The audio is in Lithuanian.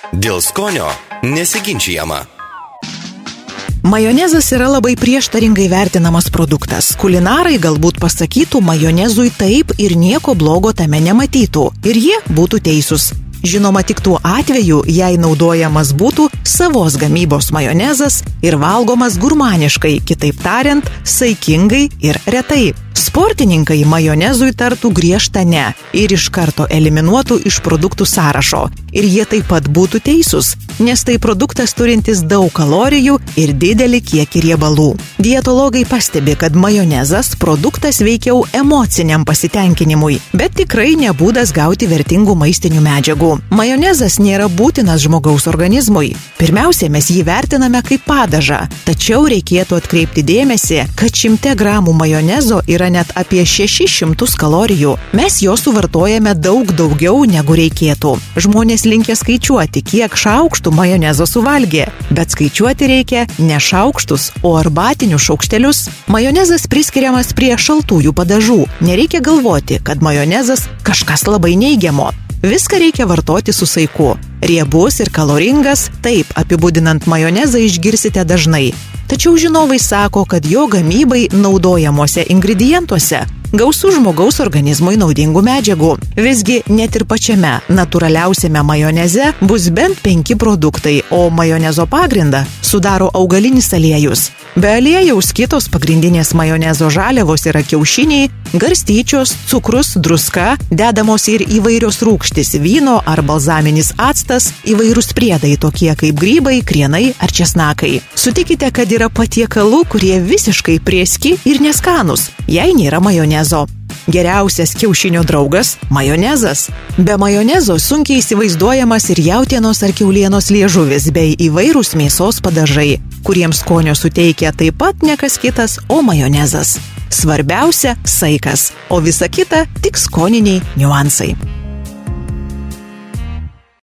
Dėl skonio nesiginčiama. Majonezas yra labai prieštaringai vertinamas produktas. Kulinarai galbūt pasakytų majonezui taip ir nieko blogo tame nematytų. Ir jie būtų teisūs. Žinoma, tik tuo atveju, jei naudojamas būtų savos gamybos majonezas ir valgomas gurmaniškai, kitaip tariant, saikingai ir retai. Sportininkai majonezui tartų griežtą ne ir iš karto eliminuotų iš produktų sąrašo. Ir jie taip pat būtų teisūs, nes tai produktas turintis daug kalorijų ir didelį kiekį riebalų. Dietologai pastebi, kad majonezas produktas veikiau emociniam pasitenkinimui, bet tikrai nebūdas gauti vertingų maistinių medžiagų. Majonezas nėra būtinas žmogaus organizmui. Pirmiausia, mes jį vertiname kaip padažą, tačiau reikėtų atkreipti dėmesį, kad šimte gramų majonezo yra net apie 600 kalorijų. Mes jo suvartojame daug daugiau negu reikėtų. Žmonės linkia skaičiuoti, kiek šaukštų majonezo suvalgė, bet skaičiuoti reikia ne šaukštus, o arbatinius šaukštelius. Majonezas priskiriamas prie šaltųjų padažų. Nereikia galvoti, kad majonezas kažkas labai neigiamo. Viską reikia vartoti su saiku. Riebus ir kaloringas, taip apibūdinant majonezą išgirsite dažnai. Tačiau žinovai sako, kad jo gamybai naudojamuose ingredientuose gausų žmogaus organizmui naudingų medžiagų. Visgi net ir pačiame natūraliausiame majoneze bus bent penki produktai, o majonezo pagrindą sudaro augalinis aliejus. Be aliejaus kitos pagrindinės majonezo žaliavos yra kiaušiniai, garstyčios, cukrus, druska, dedamos ir įvairios rūkštis - vyno ar balzaminis actas, įvairūs priedai tokie kaip grybai, krienai ar česnakai. Sutikite, kad yra patiekalų, kurie visiškai prieski ir neskanus, jei nėra majonezo. Geriausias kiaušinio draugas - majonezas. Be majonezo sunkiai įsivaizduojamas ir jautienos ar keulienos liežuvis bei įvairūs mėsos padažai, kuriems skonio suteikia taip pat ne kas kitas, o majonezas. Svarbiausia - saikas, o visa kita tik skoniniai niuansai.